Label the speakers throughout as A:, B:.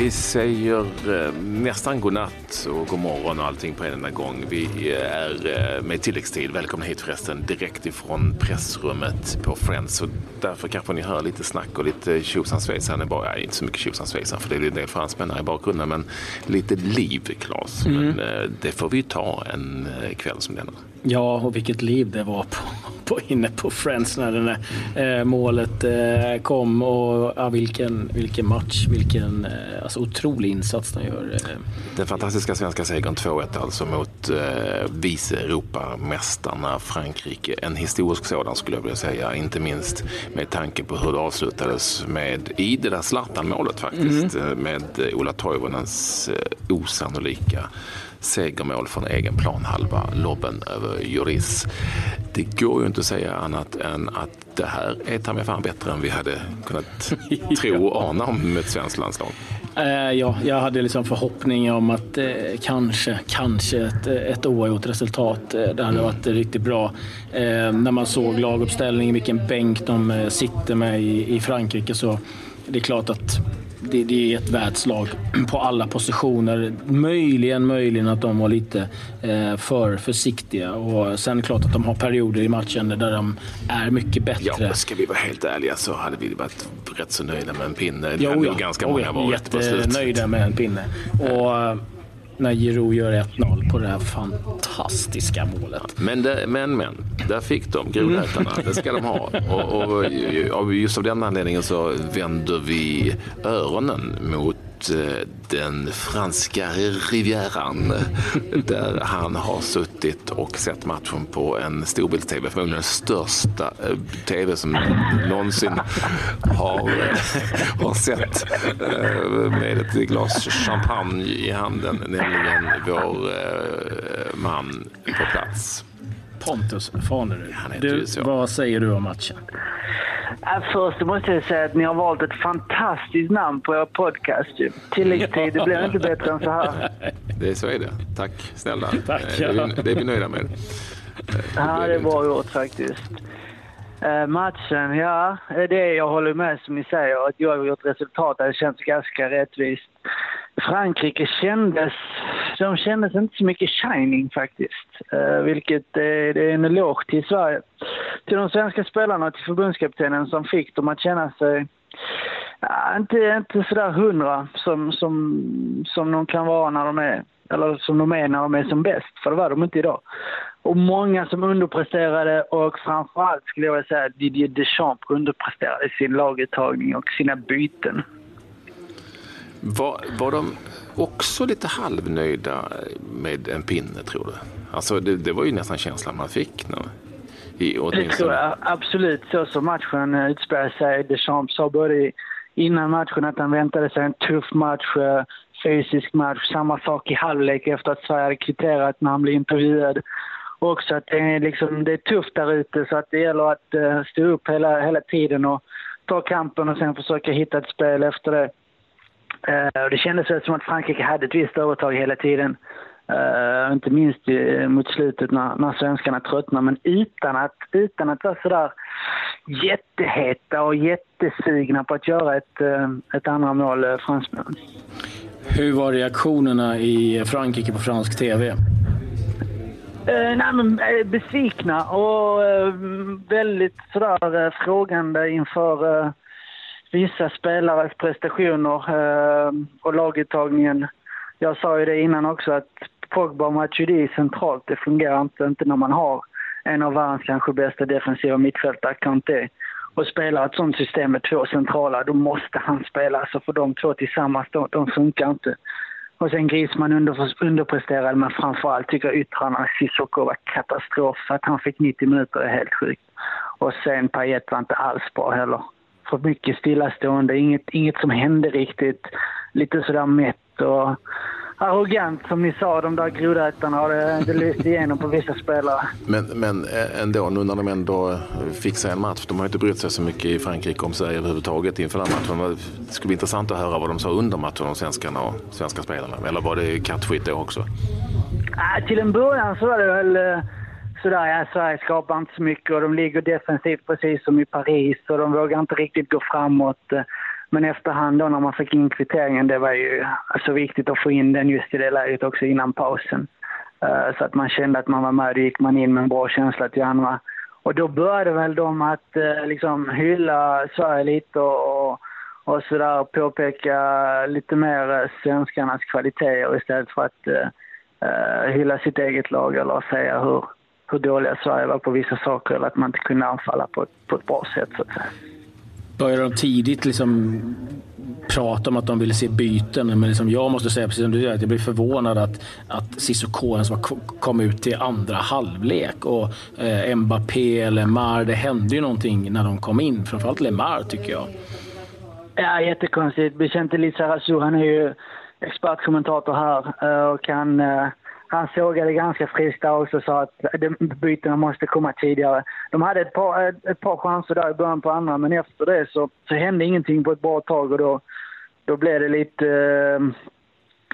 A: Vi säger eh, nästan godnatt och god morgon och allting på en enda gång. Vi är eh, med tilläggstid. Välkomna hit förresten direkt ifrån pressrummet på Friends. Och därför kanske ni hör lite snack och lite tjosan svejsan. Ja, inte så mycket tjosan svejsan för det är en del fransmän här i bakgrunden. Men lite liv, Claes. Mm. Men eh, det får vi ta en eh, kväll som denna.
B: Ja, och vilket liv det var på, på inne på Friends när det där eh, målet eh, kom. Och ja, vilken, vilken match, vilken eh, alltså, otrolig insats de gör. Eh.
A: Den fantastiska svenska segern 2-1 alltså mot eh, vice Europamästarna Frankrike. En historisk sådan skulle jag vilja säga, inte minst med tanke på hur det avslutades med i det där Zlatan-målet faktiskt, mm. med Ola Toivonens eh, osannolika segermål från egen planhalva, lobben över Juris. Det går ju inte att säga annat än att det här är ta mig fan bättre än vi hade kunnat tro och ana om ett svenskt landslag.
B: Uh, ja, jag hade liksom förhoppningar om att uh, kanske, kanske ett, ett oavgjort resultat. Uh, det hade mm. varit riktigt bra. när man såg laguppställningen, vilken bänk de sitter med i, i Frankrike så det är klart att det, det, är ett världslag på alla positioner. Möjligen, möjligen att de var lite eh, för försiktiga. Och sen är det klart att de har perioder i matchen där de är mycket bättre.
A: Ja, ska vi vara helt ärliga så hade vi varit rätt så nöjda med en pinne. Det jo, hade ja. ganska många varit
B: Jättenöjda med en pinne. Och, när Giroud gör 1-0 på det här fantastiska målet.
A: Men, det, men, men, där fick de grodätarna. Det ska de ha. Och, och, just av den anledningen så vänder vi öronen mot Eh, den franska rivieran där han har suttit och sett matchen på en storbilds-tv, förmodligen den största eh, tv som någonsin har, eh, har sett med ett glas champagne i handen, nämligen vår man på plats.
B: Pontus Farnerud, du, vad säger du om matchen?
C: Först måste jag säga att ni har valt ett fantastiskt namn på er podcast. Tilläggstid, det blir inte bättre än så här.
A: Det, så är det. Tack snälla. Tack, ja. det, är, det är vi nöjda med.
C: Ja, det är bra gjort faktiskt. Uh, matchen, ja, det jag håller med som ni säger. Att jag har gjort resultat det känns ganska rättvist. Frankrike kändes, de kändes inte så mycket shining faktiskt. Uh, vilket uh, det är en eloge till Sverige. Till de svenska spelarna och till förbundskaptenen som fick dem att känna sig uh, inte, inte sådär hundra som, som, som de kan vara när de är, eller som de är när de är som bäst. För det var de inte idag. Och många som underpresterade och framförallt skulle jag vilja säga Didier Deschamps underpresterade sin laguttagning och sina byten.
A: Var, var de också lite halvnöjda med en pinne, tror du? Alltså, det, det var ju nästan känslan man fick. Nu.
C: I, det tror jag absolut. Så som matchen utspelade sig. Deschamps sa både innan matchen att han väntade sig en tuff match, eh, fysisk match. Samma sak i halvlek efter att Sverige hade kvitterat när han blev intervjuad. Också att det är, liksom, det är tufft där ute så att det gäller att uh, stå upp hela, hela tiden och ta kampen och sen försöka hitta ett spel efter det. Uh, det kändes som att Frankrike hade ett visst övertag hela tiden. Uh, inte minst uh, mot slutet när, när svenskarna tröttnade, men utan att, utan att vara sådär jätteheta och jättesugna på att göra ett, uh, ett andra mål, uh, fransmännen.
B: Hur var reaktionerna i Frankrike på fransk TV?
C: Eh, nej, men, eh, besvikna och eh, väldigt sådär eh, frågande inför eh, vissa spelares prestationer eh, och laguttagningen. Jag sa ju det innan också att Pogba och Matuidi centralt, det fungerar inte, inte när man har en av världens kanske bästa defensiva mittfältare, Kanté, och spelar ett sånt system med två centrala, då måste han spela. Alltså för de två tillsammans, de, de funkar inte. Och sen Griezmann under, underpresterade, men framförallt tycker jag yttrarna Sissoko var katastrof. Att han fick 90 minuter är helt sjukt. Och sen Payet var inte alls bra heller. För mycket stillastående, inget, inget som hände riktigt. Lite sådär mätt och arrogant som ni sa, de där grodätarna har det, det lyst igenom på vissa spelare.
A: Men, men eh, ändå, nu när de ändå fixar en match, de har inte brytt sig så mycket i Frankrike om Sverige överhuvudtaget inför den matchen. Det skulle bli intressant att höra vad de sa under matchen, de svenskarna och svenska spelarna. Eller var det kattskit då också?
C: Ah, till en början så var det väl eh, sådär, ja, Sverige skapar inte så mycket och de ligger defensivt precis som i Paris och de vågar inte riktigt gå framåt. men efterhand då när man fick in kvitteringen, det var ju så viktigt att få in den just i det läget också innan pausen. Eh, så att man kände att man var med, då gick man in med en bra känsla till andra. Och då började väl de att eh, liksom hylla Sverige lite och, och, och sådär påpeka lite mer svenskarnas kvaliteter istället för att uh, hylla sitt eget lag eller säga hur, hur dåliga Sverige var på vissa saker eller att man inte kunde anfalla på på ett bra sätt så att säga.
B: Började de tidigt liksom prata om att de ville se byten? Men liksom jag måste säga, precis som du säger, att jag blir förvånad att, att Cissoko ens kom ut till andra halvlek. Och eh, Mbappé, Lemar, det hände ju någonting när de kom in. Framförallt Lemar tycker jag.
C: Ja, jättekonstigt. Vicente Lizarazu, han är ju expertkommentator här eh, och han eh, han sågade ganska friskt där också och sa att bytena måste komma tidigare. De hade ett par, ett par chanser där i början på andra, men efter det så, så hände ingenting på ett bra tag och då, då blev det lite... Eh,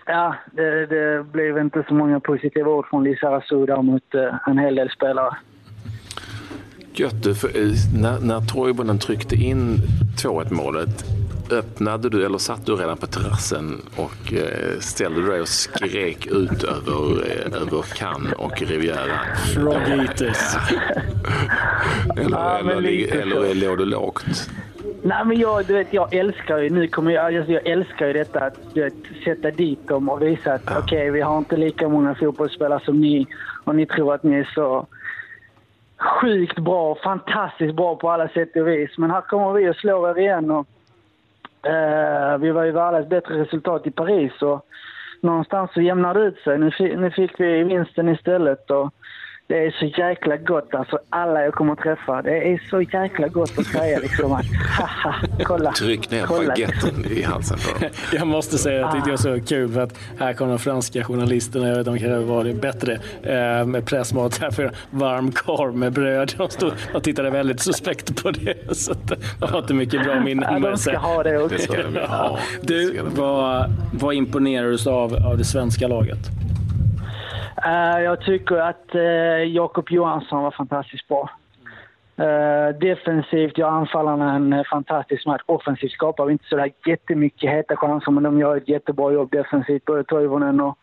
C: ja, det, det blev inte så många positiva ord från Lisa Rasu mot eh, en hel del spelare.
A: Götte, för, när, när Toivonen tryckte in 2-1 målet öppnade du eller satt du redan på terrassen och eh, ställde dig och skrek ut över, eh, över Cannes och Riviera?
B: Frogitis.
A: eller, ja, eller, eller, eller låg du lågt?
C: Nej men jag, du vet, jag älskar ju, nu kommer jag, alltså jag älskar ju detta att du vet, sätta dit dem och visa att ja. okej, okay, vi har inte lika många fotbollsspelare som ni och ni tror att ni är så sjukt bra, fantastiskt bra på alla sätt och vis. Men här kommer vi och slår er igen och Eh, vi var ju värda ett bättre resultat i Paris och någonstans så jämnade det ut sig. Nu, nu fick vi vinsten istället och det är så jäkla gott alltså. Alla jag kommer att träffa. Det är så jäkla gott att säga liksom att haha, kolla.
A: Tryck ner baguetten i halsen på dem.
B: Jag måste säga att det är så kul för att här kommer de franska journalisterna. Jag vet, de kanske var bättre eh, med pressmat här för varm korv med bröd. De, stod, de tittade väldigt suspekt på det. Så det var inte mycket bra minnen
C: ja, de ska ha det också. Det de
B: ha. Du, vad, vad imponerar du av, av det svenska laget?
C: Uh, jag tycker att uh, Jakob Johansson var fantastiskt bra. Uh, defensivt gör anfallarna en fantastisk match. Offensivt skapar vi inte sådär jättemycket heta chanser, men de gör ett jättebra jobb defensivt, både Toivonen och,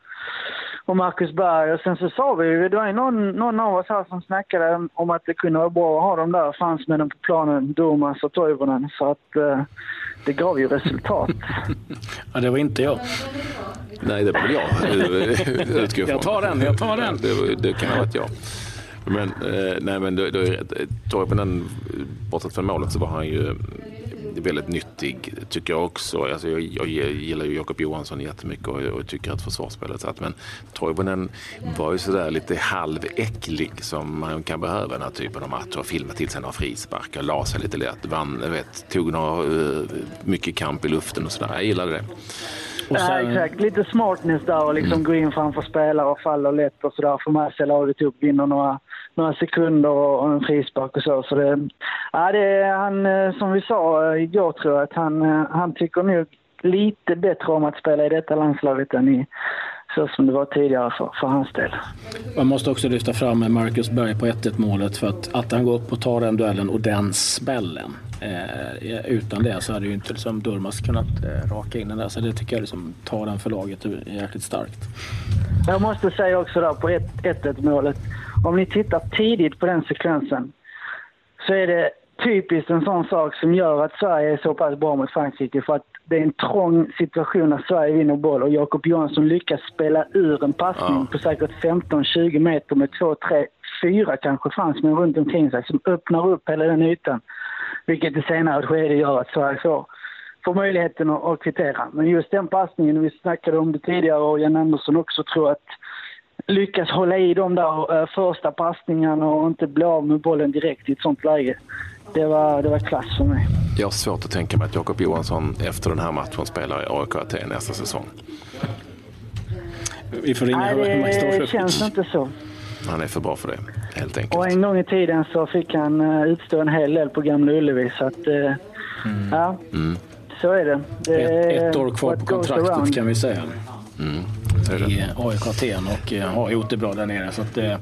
C: och Marcus Berg. Och sen så sa vi, det var ju någon, någon av oss här som snackade om att det kunde vara bra att ha de där fransmännen på planen, Durmaz och Toivonen. Så att det gav ju resultat.
B: ja, det var inte jag.
A: Nej, det var väl jag,
B: Jag tar den, jag tar den.
A: Det, det kan ha varit jag. Men, eh, nej, men då, då, Torpen, bortsett från målet så var han ju väldigt nyttig tycker jag också. Alltså jag, jag gillar ju Jakob Johansson jättemycket och, och tycker att försvarsspelet satt. Men Toivonen var ju sådär lite halväcklig som man kan behöva den här typen av matcher. Filma till sig några frisparkar, la sig lite lätt, vann, vet, tog några, eh, mycket kamp i luften och sådär. Jag gillade det.
C: Sen... Ja, exakt. Lite smartness där och liksom mm. gå in framför spelare och faller lätt och sådär. Få med sig laget upp, vinner några, några sekunder och en frispark och så. så det, ja, det är han, eh, som vi sa eh, igår tror jag, att han, eh, han tycker nog lite bättre om att spela i detta landslaget än i, så som det var tidigare för, för hans del.
B: Man måste också lyfta fram Marcus Berg på 1-1 målet för att, att han går upp och tar den duellen och den smällen. Eh, utan det så hade ju inte liksom Durmas kunnat eh, raka in den där. Så det tycker jag liksom tar den för laget jäkligt starkt.
C: Jag måste säga också där på 1-1 målet. Om ni tittar tidigt på den sekvensen så är det typiskt en sån sak som gör att Sverige är så pass bra mot Frankrike. För att det är en trång situation när Sverige vinner boll och Jakob Johansson lyckas spela ur en passning ja. på säkert 15-20 meter med 2, 3, 4 kanske fransmän runt omkring sig som öppnar upp hela den ytan. Vilket i senare skede gör att Sverige får, får möjligheten att, att kvittera. Men just den passningen, vi snackade om det tidigare och Jan Andersson också, tror att lyckas hålla i de där uh, första passningarna och inte bli av med bollen direkt i ett sånt läge. Det var, det var klass för mig.
A: Jag har svårt att tänka mig att Jakob Johansson efter den här matchen spelar i AIK Aten nästa säsong.
B: Vi får ringa
C: Nej, det känns inte så.
A: Han är för bra för det, helt enkelt.
C: Och en gång i tiden så fick han uh, utstå en hel del på Gamla Ullevi. Så att, uh, mm. ja, mm. så är det. det
B: ett, ett år kvar på kontraktet kan vi säga.
A: Mm.
B: I AIK Aten och eh, har gjort det bra där nere. Så att, eh,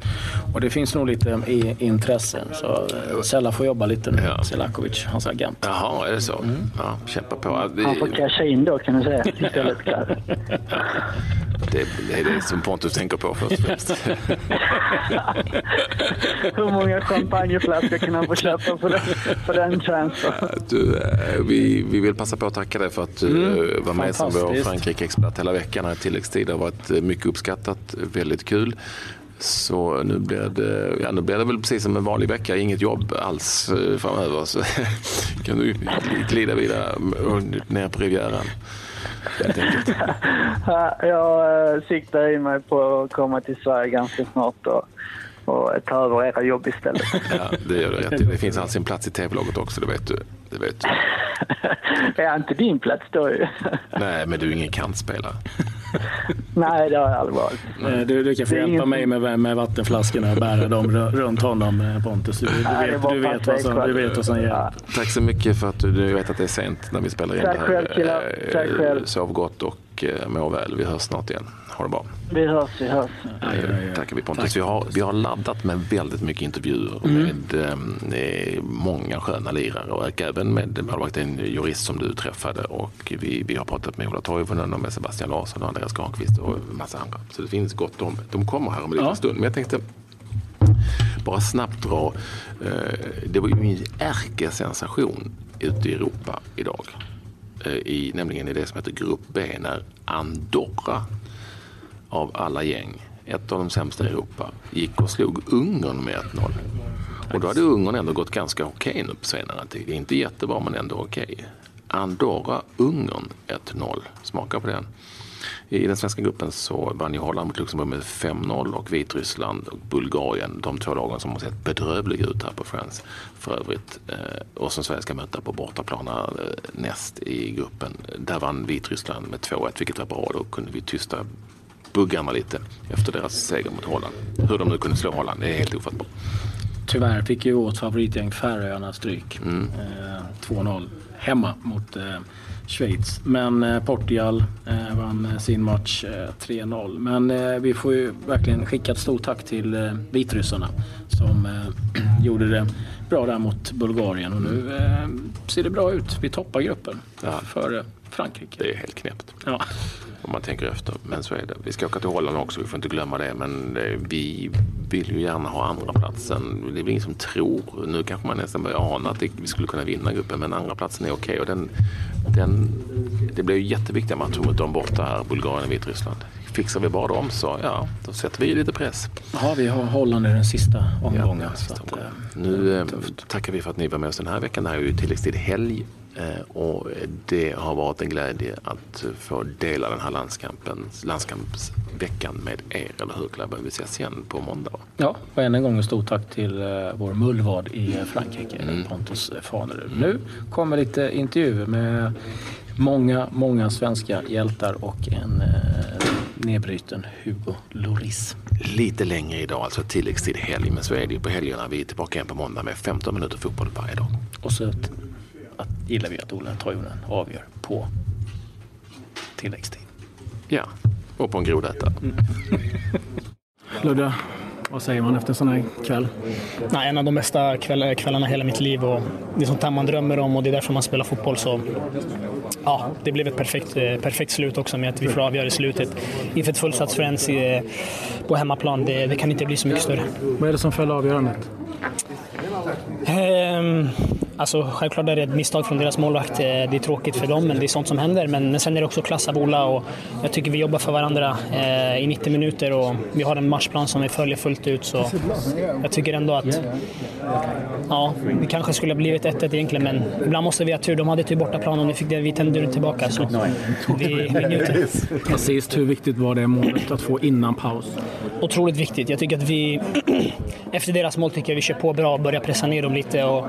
B: och det finns nog lite i intressen. Så eh, Sella får jobba lite nu, ja. Selakovic, hans agent.
A: Jaha, är det så? Mm. Ja, kämpa på.
C: Han får casha in då kan du säga istället.
A: Det, det är det som Pontus tänker på först och främst.
C: Hur många champagneflaskor kan han få köpa för den, för den transfern?
A: Du, vi, vi vill passa på att tacka dig för att du mm, var med som vår Frankrike-expert hela veckan här i tilläggstid. Varit mycket uppskattat, väldigt kul. Så nu blir, det, ja, nu blir det väl precis som en vanlig vecka, inget jobb alls eh, framöver. Så kan du glida vidare ner på Rivieran.
C: Jag eh, siktar i mig på att komma till Sverige ganska snart och, och ta över era jobb istället.
A: Ja, det gör du rätt i. Det finns alltså en plats i tv-laget också, det vet du. Det vet du.
C: är inte din plats då ju?
A: Nej, men du är ingen kantspelare.
C: Nej, det har jag aldrig varit.
B: Nej, du, du kan få hjälpa mig med, med vattenflaskorna och bära dem runt honom eh, Pontus. Du, du, vet, du, vet, vad som, du vet vad som gäller.
A: Tack så mycket för att du, du vet att det är sent när vi spelar in
C: Tack
A: det
C: här. Själv, Tack eh, själv.
A: Sov gott och eh, må väl. Vi hörs snart igen. Ha det bra.
C: Vi hörs, vi hörs.
A: Ja, ja. Tackar vi Pontus. Vi har, vi har laddat med väldigt mycket intervjuer mm. med eh, många sköna lirare och även med målvakten jurist som du träffade och vi, vi har pratat med Ola Toivonen och med Sebastian Larsson och Andreas Granqvist och massa andra. Så det finns gott om. De kommer här om en liten ja. stund. Men jag tänkte bara snabbt dra. Eh, det var ju en ärkesensation ute i Europa idag. Eh, I, nämligen i det som heter Grupp B när Andorra av alla gäng, ett av de sämsta i Europa, gick och slog Ungern med 1-0. Och då hade Ungern ändå gått ganska okej okay nu på senare tid. Inte jättebra men ändå okej. Okay. Andorra-Ungern 1-0. Smaka på den. I den svenska gruppen så vann ju Holland mot Luxemburg med 5-0 och Vitryssland och Bulgarien, de två lagen som har sett bedrövliga ut här på Friends för övrigt. Eh, och som Sverige ska möta på bortaplan eh, näst i gruppen. Där vann Vitryssland med 2-1 vilket var bra. Då kunde vi tysta buggarna lite efter deras seger mot Holland. Hur de nu kunde slå Holland, det är helt ofattbart.
B: Tyvärr fick ju vårt favoritgäng Färöarna stryk. Mm. Eh, 2-0 hemma mot eh, Schweiz. Men eh, Portugal eh, vann eh, sin match 3-0. Men vi får ju verkligen skicka ett stort tack till vitryssarna som gjorde det bra där mot Bulgarien och nu ser det bra ut. Vi toppar gruppen ja. före Frankrike.
A: Det är helt knäppt. Ja om man tänker efter. Men så är det. Vi ska åka till Holland också, vi får inte glömma det. Men vi vill ju gärna ha andra platsen. Det är väl ingen som tror, nu kanske man nästan börjar ana att vi skulle kunna vinna gruppen, men andra platsen är okej. Okay. den, den, det blir ju jätteviktiga matcher mot dem borta här, Bulgarien och Vitryssland. Fixar vi bara dem så ja, då sätter vi lite press.
B: Ja, vi har Holland i den sista omgången. Ja, sista
A: omgången. Att, eh, nu eh, tackar vi för att ni var med oss den här veckan. Det här är ju tilläggstid helg Eh, och det har varit en glädje att få dela den här landskampen, landskampsveckan med er, eller hur? Vi ses igen på måndag.
B: Ja, och än en gång ett stort tack till vår mullvad i Frankrike, mm. Pontus Fanerud. Nu kommer lite intervjuer med många, många svenska hjältar och en nedbruten Hugo Loris.
A: Lite längre idag, alltså tilläggstid helg, men så är det ju på helgerna. Vi är tillbaka igen på måndag med 15 minuter fotboll varje dag.
B: Och så att gillar vi att Ola Toivonen avgör på tilläggstid.
A: Ja, och på en grodäta. Mm.
B: Ludde, vad säger man efter en sån här kväll?
D: Nej, en av de bästa kväll, kvällarna hela mitt liv och det är sånt här man drömmer om och det är därför man spelar fotboll. Så ja, det blev ett perfekt, eh, perfekt slut också med att vi får avgöra i slutet inför ett fullsatt Friends på hemmaplan. Det, det kan inte bli så mycket större.
B: Vad är det som föll avgörandet?
D: Um, Alltså, självklart är det ett misstag från deras målvakt. Det är tråkigt för dem, men det är sånt som händer. Men, men sen är det också klass av Ola och jag tycker vi jobbar för varandra eh, i 90 minuter och vi har en matchplan som vi följer fullt ut. Så jag tycker ändå att ja, det kanske skulle ha blivit 1-1 egentligen, men ibland måste vi ha tur. De hade typ bortaplan och nu fick vi tänder tillbaka. Så vi, vi njuter.
B: Precis, hur viktigt var det målet att få innan paus?
D: Otroligt viktigt. Jag tycker att vi, efter deras mål tycker jag vi kör på bra och börjar pressa ner dem lite. Och,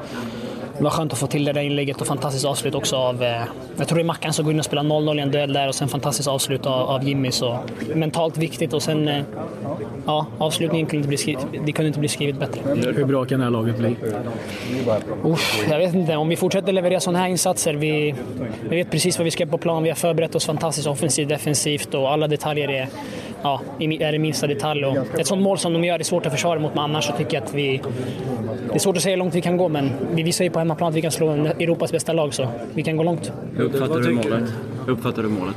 D: det var skönt att få till det där inlägget och fantastiskt avslut också av, eh, jag tror det är Mackan som går in och spelar 0-0 i en duell där och sen fantastiskt avslut av, av Jimmy. Så mentalt viktigt och sen, eh, ja, avslutningen kunde inte bli skrivet, det kunde inte bli skrivet bättre.
B: Hur bra kan det här laget bli?
D: Uff, jag vet inte. Om vi fortsätter leverera sådana här insatser, vi, vi vet precis vad vi ska på plan. Vi har förberett oss fantastiskt offensivt, defensivt och alla detaljer är, ja, är i minsta detalj. Och ett sånt mål som de gör är svårt att försvara mot, men annars så tycker jag att vi... Det är svårt att säga hur långt vi kan gå, men vi visar ju på hemmaplan att vi kan slå Europas bästa lag, så vi kan gå långt.
E: Hur uppfattar du målet? Hur uppfattar du målet?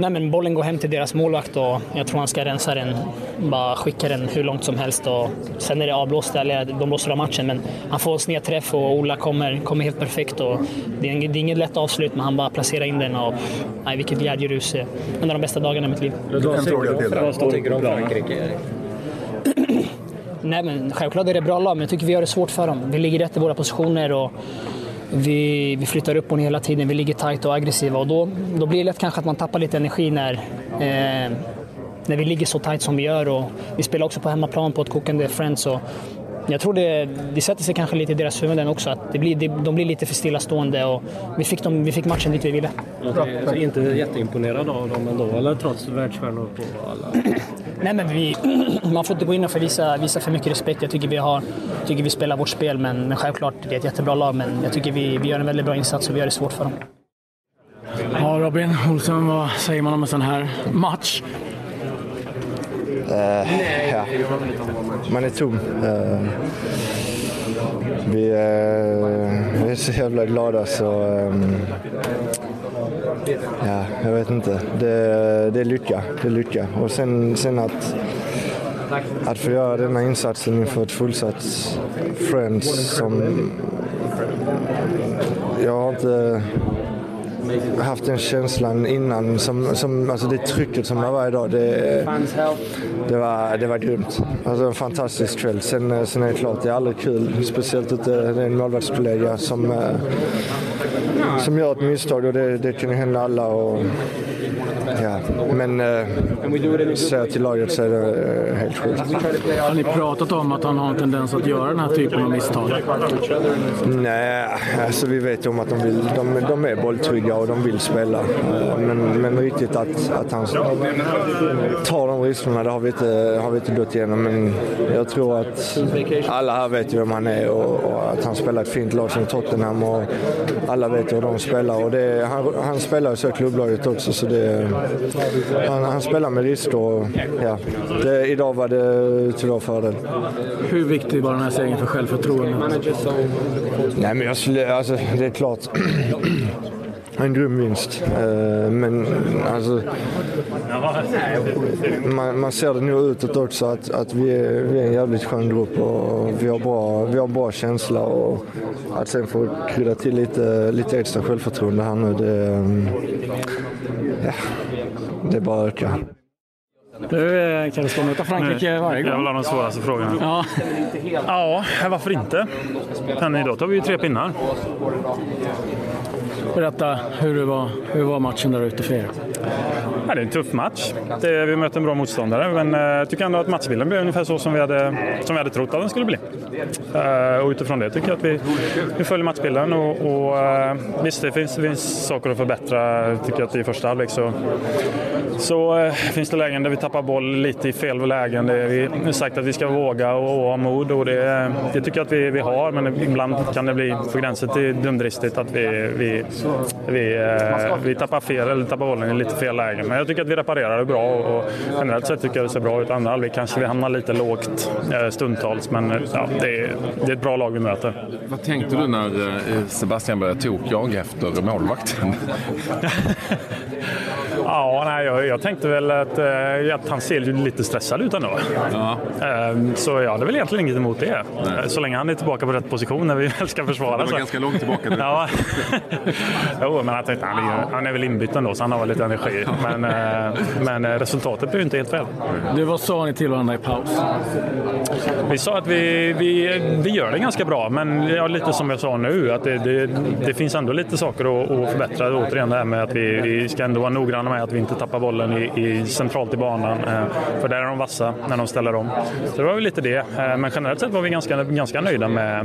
D: Nej, men bollen går hem till deras målvakt och jag tror han ska rensa den, bara skicka den hur långt som helst. Och sen är det avblåst, eller de blåser av matchen, men han får sned träff och Ola kommer, kommer helt perfekt. Och det, är, det är inget lätt avslut, men han bara placerar in den. Och, nej, vilket glädjerus. En av de bästa dagarna i mitt liv.
F: En fråga till.
E: Vad tycker du om Frankrike?
D: Nej, men självklart är det bra lag, men jag tycker vi gör det svårt för dem. Vi ligger rätt i våra positioner. och vi, vi flyttar upp och ner hela tiden, vi ligger tajt och aggressiva och då, då blir det lätt kanske att man tappar lite energi när, eh, när vi ligger så tajt som vi gör. Och vi spelar också på hemmaplan på ett kokande Friends. Och jag tror det, det sätter sig kanske lite i deras huvuden också, att det blir, det, de blir lite för stillastående och vi fick, dem, vi fick matchen dit vi ville.
E: Jag är inte jätteimponerad av dem ändå, eller trots världsstjärnor på alla?
D: Nej, men vi, man får inte gå in och visa, visa för mycket respekt. Jag tycker vi, har, tycker vi spelar vårt spel, men, men självklart, det är ett jättebra lag. Men jag tycker vi, vi gör en väldigt bra insats och vi gör det svårt för dem.
B: Ja, Robin Olsson, vad säger man om en sån här match?
G: Uh, ja. Man är tom. Uh, vi, uh, vi är så jävla glada så... Um, ja, jag vet inte. Det, det är lycka. Det är lycka. Och sen, sen att, att få göra denna insatsen inför ett fullsatt Friends som... Jag har inte haft den känslan innan. Som, som, alltså det trycket som det var idag, det, det, var, det var grymt. Alltså en fantastisk kväll. Sen, sen är det klart, det är aldrig kul. Speciellt att det är en målvaktskollega som, eh, som gör ett misstag och det, det kan ju hända alla. Och, ja. Men eh, jag till laget så är det helt sjukt.
B: Har ni pratat om att han har en tendens att göra den här typen av misstag?
G: Nej, alltså vi vet om att de, vill, de, de är bolltrygga och de vill spela. Men, men riktigt att, att han tar de riskerna, det har vi, inte, har vi inte gått igenom. Men jag tror att alla här vet vem han är och, och att han spelar ett fint lag som Tottenham och alla vet hur de spelar. Och det, han, han spelar ju så i klubblaget också så det, han, han spelar med risk och ja, det, idag var det till vår fördel.
B: Hur viktig var den här segern för självförtroendet?
G: Nej, men jag skulle, alltså, det är klart. En grym vinst. Men alltså, man, man ser det nu utåt också att, att vi, är, vi är en jävligt skön grupp och vi har bra, vi har bra känsla. Och att sen få krydda till lite, lite extra självförtroende här nu, det, ja, det är bara att öka.
B: Du, kan du stå möta Frankrike varje gång?
H: Jag vill ha den svåraste frågan.
B: Ja.
H: ja, varför inte? Men idag tar vi ju tre pinnar.
B: Berätta, hur var, hur var matchen där ute för er?
H: Ja, det är en tuff match. Det, vi möter en bra motståndare, men uh, jag tycker ändå att matchbilden blev ungefär så som vi hade, som vi hade trott att den skulle bli. Uh, och utifrån det tycker jag att vi, vi följer matchbilden. Och, och uh, visst, det finns, finns saker att förbättra. tycker att i första halvlek så, så finns det lägen där vi tappar boll lite i fel lägen. Det, vi har sagt att vi ska våga och, och ha mod och det, det tycker jag att vi, vi har, men ibland kan det bli på gränsen till dumdristigt att vi, vi, vi, vi tappar fel eller tappar bollen i lite fel lägen. Men jag tycker att vi reparerar det bra och generellt sett tycker jag det ser bra ut. Andra halvlek kanske vi hamnar lite lågt stundtals, men ja, det, är, det är ett bra lag vi möter.
F: Vad tänkte du när Sebastian började tokjaga efter målvakten?
H: Ja, nej, jag, jag, tänkte väl att, eh, att han ser lite stressad ut ändå. Ja. Eh, så jag hade väl egentligen inget emot det. Nej. Så länge han är tillbaka på rätt position när vi väl ska försvara.
F: Det var
H: så.
F: ganska långt tillbaka.
H: ja. jo, men jag tänkte, han, är, han är väl inbytt ändå så han har väl lite energi. Men, eh, men resultatet blev inte helt fel.
B: Du, vad sa ni till varandra i paus?
H: Vi sa att vi, vi, vi gör det ganska bra, men ja, lite som jag sa nu, att det, det, det finns ändå lite saker att, att förbättra. Återigen det här med att vi, vi ska ändå vara noggranna med är att vi inte tappar bollen i, i centralt i banan. Eh, för där är de vassa när de ställer om. Så det var väl lite det. Eh, men generellt sett var vi ganska, ganska nöjda med,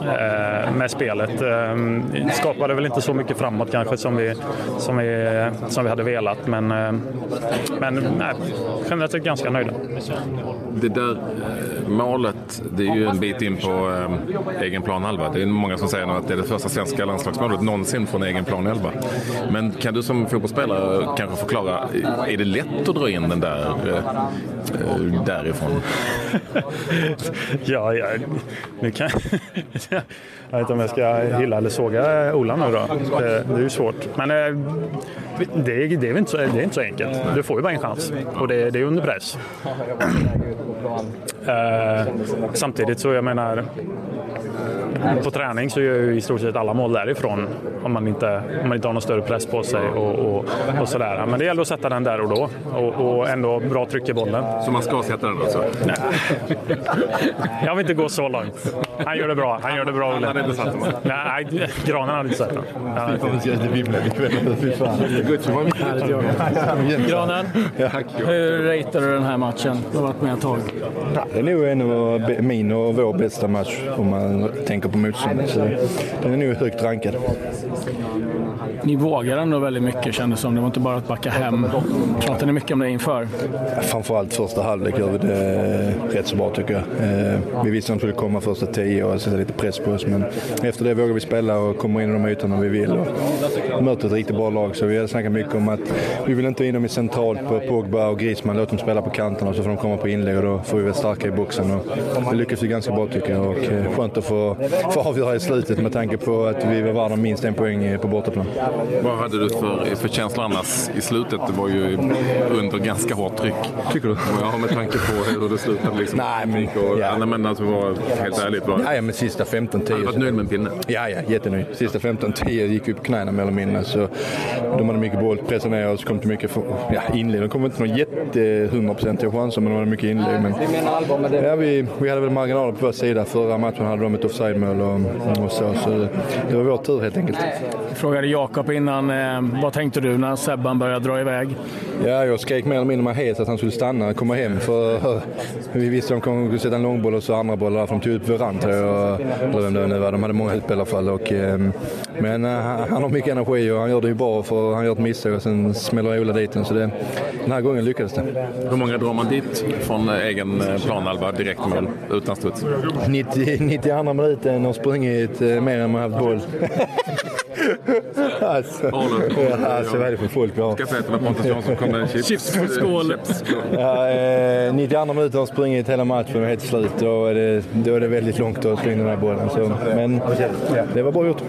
H: eh, med spelet. Eh, skapade väl inte så mycket framåt kanske som vi, som vi, som vi hade velat. Men, eh, men nej, generellt sett ganska nöjda.
F: Det där eh, målet, det är ju en bit in på eh, egen planhalva. Det är många som säger att det är det första svenska landslagsmålet någonsin från egen planhalva. Men kan du som fotbollsspelare kanske förklara, är det lätt att dra in den där eh, eh, därifrån?
H: ja, ja, nu kan jag vet inte om jag ska hylla eller såga Ola nu då. Det, det är ju svårt. Men det, det, det, är inte så, det är inte så enkelt. Du får ju bara en chans och det, det är under press. Samtidigt så jag menar på träning så gör ju i stort sett alla mål därifrån om man inte, om man inte har någon större press på sig och, och, och sådär. Men det gäller att sätta den där och då och, och ändå bra tryck i bollen.
F: Så man ska sätta den alltså?
H: Nej. Jag vill inte gå så långt. Han gör det bra. Han gör det bra.
F: Han hade inte satt den?
H: Nej, Granen hade inte sett den.
B: Granen, hur ratear du den här matchen? Du har varit med ett tag.
I: Det är nog en av min och vår bästa match om man tänker på motståndet. Så den är nog högt rankad.
B: Ni vågar ändå väldigt mycket kändes som. Det var inte bara att backa hem. Pratade ni mycket om det inför?
I: Framförallt första halvlek gör vi det rätt så bra tycker jag. Eh, vi visste att de skulle komma första tio och sätta lite press på oss. Men efter det vågar vi spela och kommer in i de ytorna vi vill. Och möter ett riktigt bra lag. Så vi har snackat mycket om att vi vill inte in dem i centralt på Pogba och Griezmann. Låt dem spela på kanterna så får de komma på inlägg och då får vi vara starka i boxen. Och det lyckas vi ganska bra tycker jag. Och eh, skönt att få, få avgöra i slutet med tanke på att vi var värda minst en poäng på bortaplan.
F: Vad hade du för, för känsla annars i slutet? Det var ju under ganska hårt tryck.
I: Tycker du?
F: Ja, med tanke på hur det slutade. Liksom.
I: Nej, men...
F: Och, ja. ja, men alltså, var, helt ärligt. Var,
I: ja, ja, men sista 15-10.
F: Hade du varit nöjd med en pinne?
I: Ja, ja, jättenöjd. Sista 15-10 gick upp knäna mer eller mindre. Så de hade mycket boll, pressade ner oss, kom till mycket ja, inlägg. De kom inte någon jätte 100% chanser, men de hade mycket inlägg. Men, ja, vi, vi hade väl marginaler på vår sida. Förra matchen hade de ett offside-mål och, och så. Så det var vår tur helt enkelt.
B: Jag frågade Jakob innan, eh, vad tänkte du när Sebban började dra iväg?
I: Ja, jag skrek mer eller mindre med het att han skulle stanna och komma hem. För vi visste att de kommer sätta en långboll och så andra bollar. För de tog ut Verran tror jag. Eller vem det nu var. De hade många utspel i alla fall. Och, men han har mycket energi och han gör det ju bra för han gör ett misstag och sen smäller Ola dit den. Så det, den här gången lyckades det.
F: Hur många drar man dit från egen planhalva direkt mål utan studs?
I: 90, 92 minuten och sprungit mer än man haft boll. alltså, alltså vad är det för folk vi har?
F: Ska säga till Pontus Jansson kom en chips.
B: Chipsskål.
I: ja, eh, 92 minuter har sprungit hela matchen och helt slut. Då är, det, då är det väldigt långt att slå in den här bollen. Så, men det var bra gjort.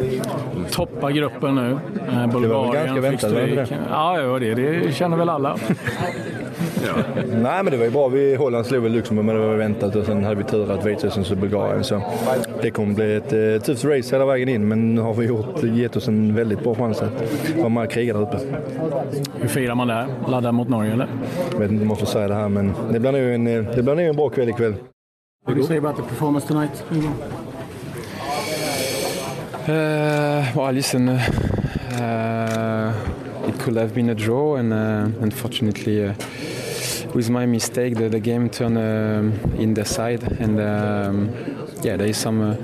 B: Toppa gruppen nu. Eh,
I: det var väl ganska väntat? Det?
B: Ja det, det känner väl alla.
I: Ja. Nej, men det var ju bra. Vi, Holland slog väl Luxemburg, men det var väntat. Och sen hade vi tur att Vitryssland och Bulgarien. Så det kommer bli ett eh, tufft race hela vägen in, men nu har vi gjort, gett oss en väldigt bra chans att vara med och kriga där uppe.
B: Hur firar man det? Laddar mot Norge, eller?
I: Jag vet inte om man får säga det här, men det blir nog en, det blir nog en bra kväll ikväll.
B: What do you say about the performance tonight?
J: Uh, well, listen, uh, it could have been a draw, and uh, unfortunately, uh, with my mistake, the, the game turned uh, in the side, and um, yeah, there is some. Uh,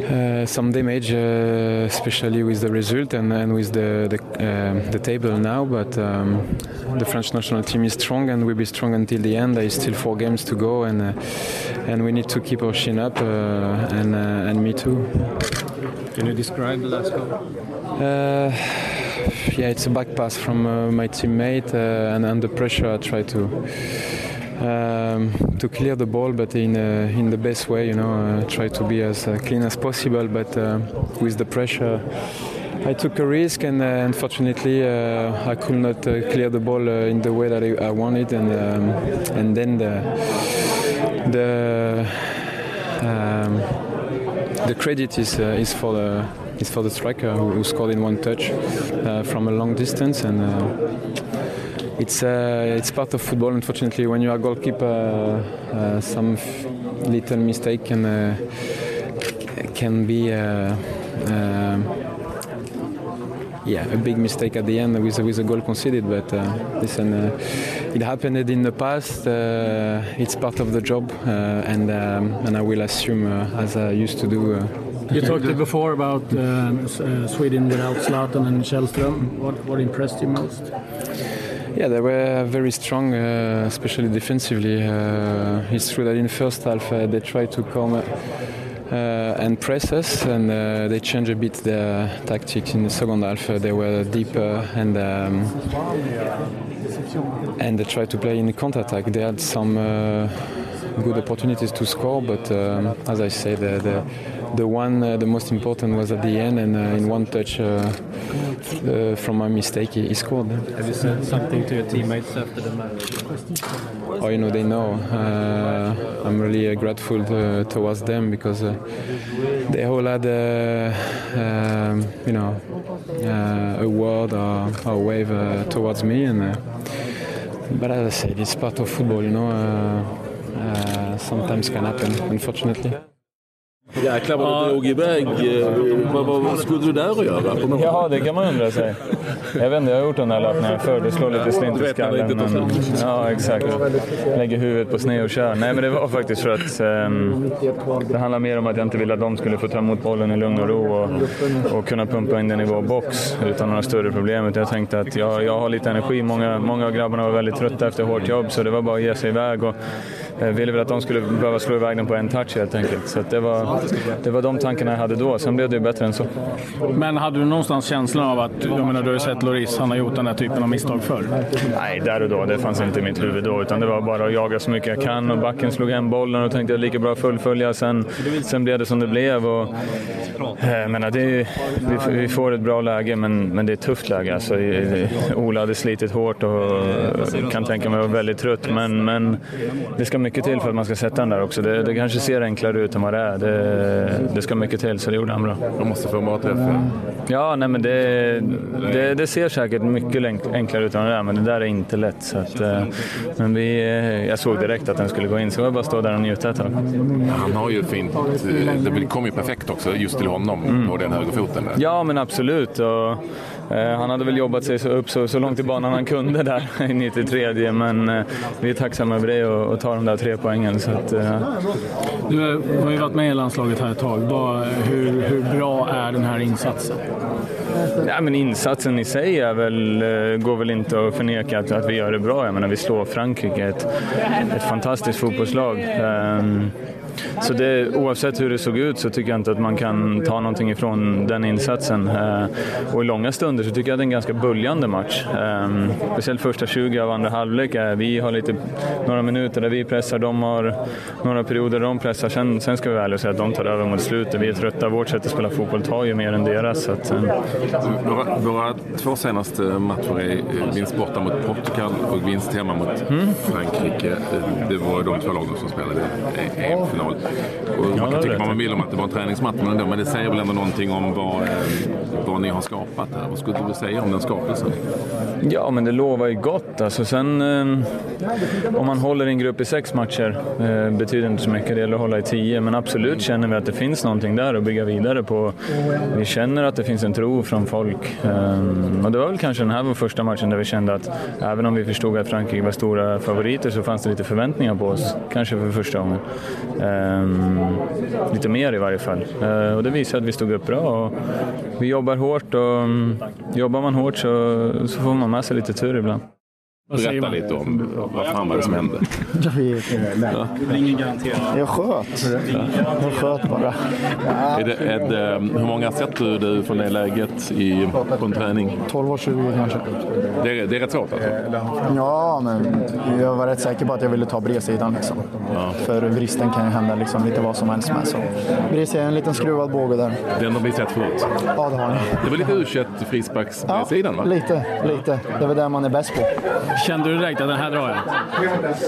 J: uh, some damage, uh, especially with the result and, and with the the, uh, the, table now. But um, the French national team is strong and will be strong until the end. There is still four games to go, and and we need to keep our chin up. and and me too.
E: Can you describe the last goal?
J: Yeah, it's a back pass from uh, my teammate, uh, and under pressure, I try to um, to clear the ball, but in uh, in the best way. You know, try to be as clean as possible, but with the pressure. I took a risk, and uh, unfortunately, uh, I could not uh, clear the ball in the way that I, I wanted, and um, and then the the um, the credit is is for the is for the striker who, who scored in one touch uh, from a long distance and uh, it's uh, it's part of football unfortunately when you are goalkeeper uh, some little mistake can uh, can be yeah, a big mistake at the end with with a goal conceded. But uh, listen, uh, it happened in the past. Uh, it's part of the job, uh, and um, and I will assume uh, as I used to do. Uh,
B: You talked before about um, uh, Sweden without Zlatan and Källström. What, what impressed you most?
J: Yeah, they were very strong, uh, especially defensively. Uh, it's true that in the first half uh, they tried to come uh, and press us, and uh, they changed a bit their tactics in the second half. Uh, they were deeper and um, and they tried to play in counter attack. They had some uh, good opportunities to score, but um, as I said, the, the, one uh, the most important was at the end, and uh, in one touch uh, uh, from my mistake, he, he scored.
E: Have you said something to your teammates after the match?
J: Oh, you know, they know. Uh, I'm really uh, grateful uh, towards them because uh, they all had, uh, um, you know, uh, a word or, or a wave uh, towards me. And uh, but as I said, it's part of football. You know, uh, uh, sometimes can happen, unfortunately.
K: Jäklar vad du drog iväg. Eh, Vad, vad, vad skulle du där och göra?
L: Ja, det kan man undra sig. Jag vet inte, jag har gjort den där löpningen förr. Det slår lite slint i skallen. Men, ja, exakt. Lägger huvudet på sned och kör. Nej, men det var faktiskt för att ehm, det handlar mer om att jag inte ville att de skulle få ta emot bollen i lugn och ro och, och kunna pumpa in den i vår box utan några större problem. Utan Jag tänkte att jag, jag har lite energi. Många, många av grabbarna var väldigt trötta efter hårt jobb så det var bara att ge sig iväg. Och, ville väl att de skulle behöva slå iväg den på en touch helt enkelt. Så det, var, det var de tankarna jag hade då. Sen blev det ju bättre än så.
B: Men hade du någonstans känslan av att, jag menar, du har ju sett Loris, han har gjort den här typen av misstag förr.
L: Nej, där och då. Det fanns inte i mitt huvud då. Utan det var bara att jaga så mycket jag kan. Och backen slog hem bollen och tänkte jag lika bra fullfölja. Sen, sen blev det som det blev. Och, eh, jag menar, det är, vi, vi får ett bra läge, men, men det är ett tufft läge. Alltså, Ola hade slitit hårt och kan tänka mig vara väldigt trött. Men, men det ska mycket till för att man ska sätta den där också. Det, det kanske ser enklare ut än vad det är. Det, det ska mycket till, så det gjorde han bra.
F: De måste få bra träff.
L: Ja, nej, men det, det, det ser säkert mycket enklare ut än det där, men det där är inte lätt. Så att, eh, men vi, eh, jag såg direkt att den skulle gå in, så jag bara stå där och njuta ett tag.
F: Han har ju fint, eh, det kom ju perfekt också just till honom på den högerfoten.
L: Ja, men absolut. Och, han hade väl jobbat sig så upp så, så långt i banan han kunde där i 93 men eh, vi är tacksamma över det och, och tar de där tre poängen. Så att, eh,
B: Du har ju varit med i landslaget här ett tag. Vad, hur, hur bra är den här insatsen?
L: Ja, men insatsen i sig är väl, eh, går väl inte att förneka att, att vi gör det bra. Jag menar, vi slår Frankrike, ett, ett fantastiskt fotbollslag. Ehm, så det, oavsett hur det såg ut så tycker jag inte att man kan ta någonting ifrån den insatsen. Eh, och i långa stunder så tycker jag att det är en ganska böljande match. Ehm, speciellt första 20 av andra halvlek. Eh, vi har lite, några minuter där vi pressar, de har några perioder där de pressar. Sen, sen ska vi vara och säga att de tar över mot slutet. Vi är trötta, vårt sätt att spela fotboll tar ju mer än deras. Så att, eh,
F: Våra, våra två senaste matcher är vinst borta mot Portugal och vinst hemma mot Frankrike. Eh, Det var de två lagen som spelade i EM-final. Och man
L: det
F: kan tycka vad man vill om att det var en träningsmatch, men, ändå, men det säger väl ändå någonting om vad, eh, vad ni har skapat här. Vad skulle du säga om den skapelsen?
L: Ja, men det lovar ju gott. Alltså, sen, eh, om man håller en grupp i sex matcher eh, betyder inte så mycket. Det gäller att hålla i tio. Men absolut känner vi att det finns någonting där att bygga vidare på. Vi känner att det finns en tro från folk. Eh, och det var väl kanske den här var första matchen där vi kände att även om vi förstod att Frankrike var stora favoriter så fanns det lite förväntningar på oss. Kanske för första gången. Eh, lite mer i varje fall. Eh, och det visar att vi stod upp bra. Och vi jobbar hårt och um, jobbar man hårt så, så får man med sig lite tur ibland.
F: Berätta lite om vad fan var det som hände.
M: Jag vet inte.
B: Ingen garanterat.
M: Jag sköt. Jag sköt bara.
F: Är det, är det, hur många sätter du från det läget i, på en träning?
M: 12 och 20 kanske.
F: Det är, det är rätt svårt alltså?
M: Ja, men jag var rätt säker på att jag ville ta bredsidan. Liksom. För vristen kan ju hända liksom lite vad som helst med. Så bredsidan, en liten skruvad båge där.
F: Den har vi sett förut.
M: Ja, det har ni.
F: Det var lite u frisparkssidan va?
M: Lite, lite. Det är väl det man är bäst på.
B: Kände du direkt att den här drar jag?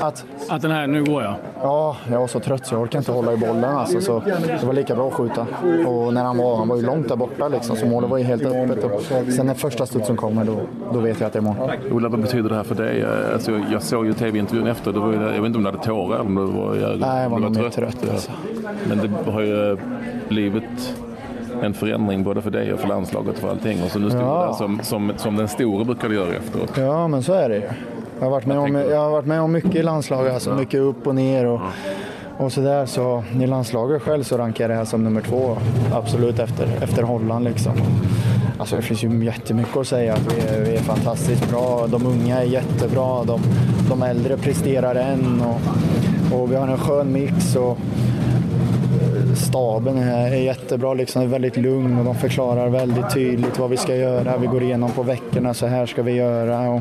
M: Att?
B: Att den här, nu går jag?
M: Ja, jag var så trött så jag orkade inte hålla i bollen. Alltså, så det var lika bra att skjuta. Och när han var, han var ju långt där borta liksom, så målet var ju helt öppet. Och sen när första studsen kommer, då, då vet jag att det är mål.
F: Ola, vad betyder det här för dig? Alltså, jag såg ju tv-intervjun efter. Det var, jag vet inte om du hade tårar eller om du var,
M: Nej, jag var
F: du
M: nog mer trött, alltså.
F: Men det har ju livet en förändring både för dig och för landslaget och för allting. Och så nu stod
M: Ja.
F: du där som, som, som den store brukar du göra efteråt.
M: Ja, men så är det ju. Jag har varit med, om, jag har varit med om mycket i landslaget, alltså mycket upp och ner och, och sådär. Så i landslaget själv så rankar jag det här som nummer två, absolut efter, efter Holland liksom. Alltså det finns ju jättemycket att säga. att Vi är, vi är fantastiskt bra, de unga är jättebra, de, de äldre presterar än och, och vi har en skön mix. Och, staben är, är jättebra, liksom, är väldigt lugn och de förklarar väldigt tydligt vad vi ska göra. Vi går igenom på veckorna, så här ska vi göra. Och,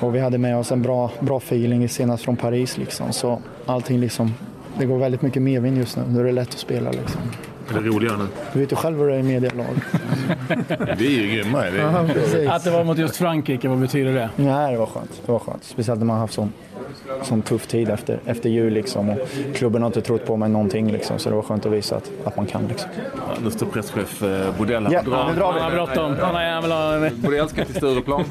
M: och vi hade med oss en bra, bra feeling senast från Paris. Liksom. Så allting liksom, det går väldigt mycket medvind just nu. Nu är det lätt att spela. Liksom.
F: Är det roligare nu?
M: Du vet ju själv hur det är i medialag.
F: Vi är ju grymma. Det är...
M: precis.
B: Att det var mot just Frankrike, vad betyder det?
M: Nej, det var skönt. Det var skönt. Speciellt när man har haft sån, sån tuff tid efter, efter jul. Liksom. Och klubben har inte trott på mig någonting. Liksom. Så det var skönt att visa att, att man kan. Liksom.
F: Ja, nu står presschef eh, Bodell här
M: Ja,
F: drar.
M: nu drar vi.
B: Han har bråttom. Han har jävla...
F: Bodell ska till Stureplan.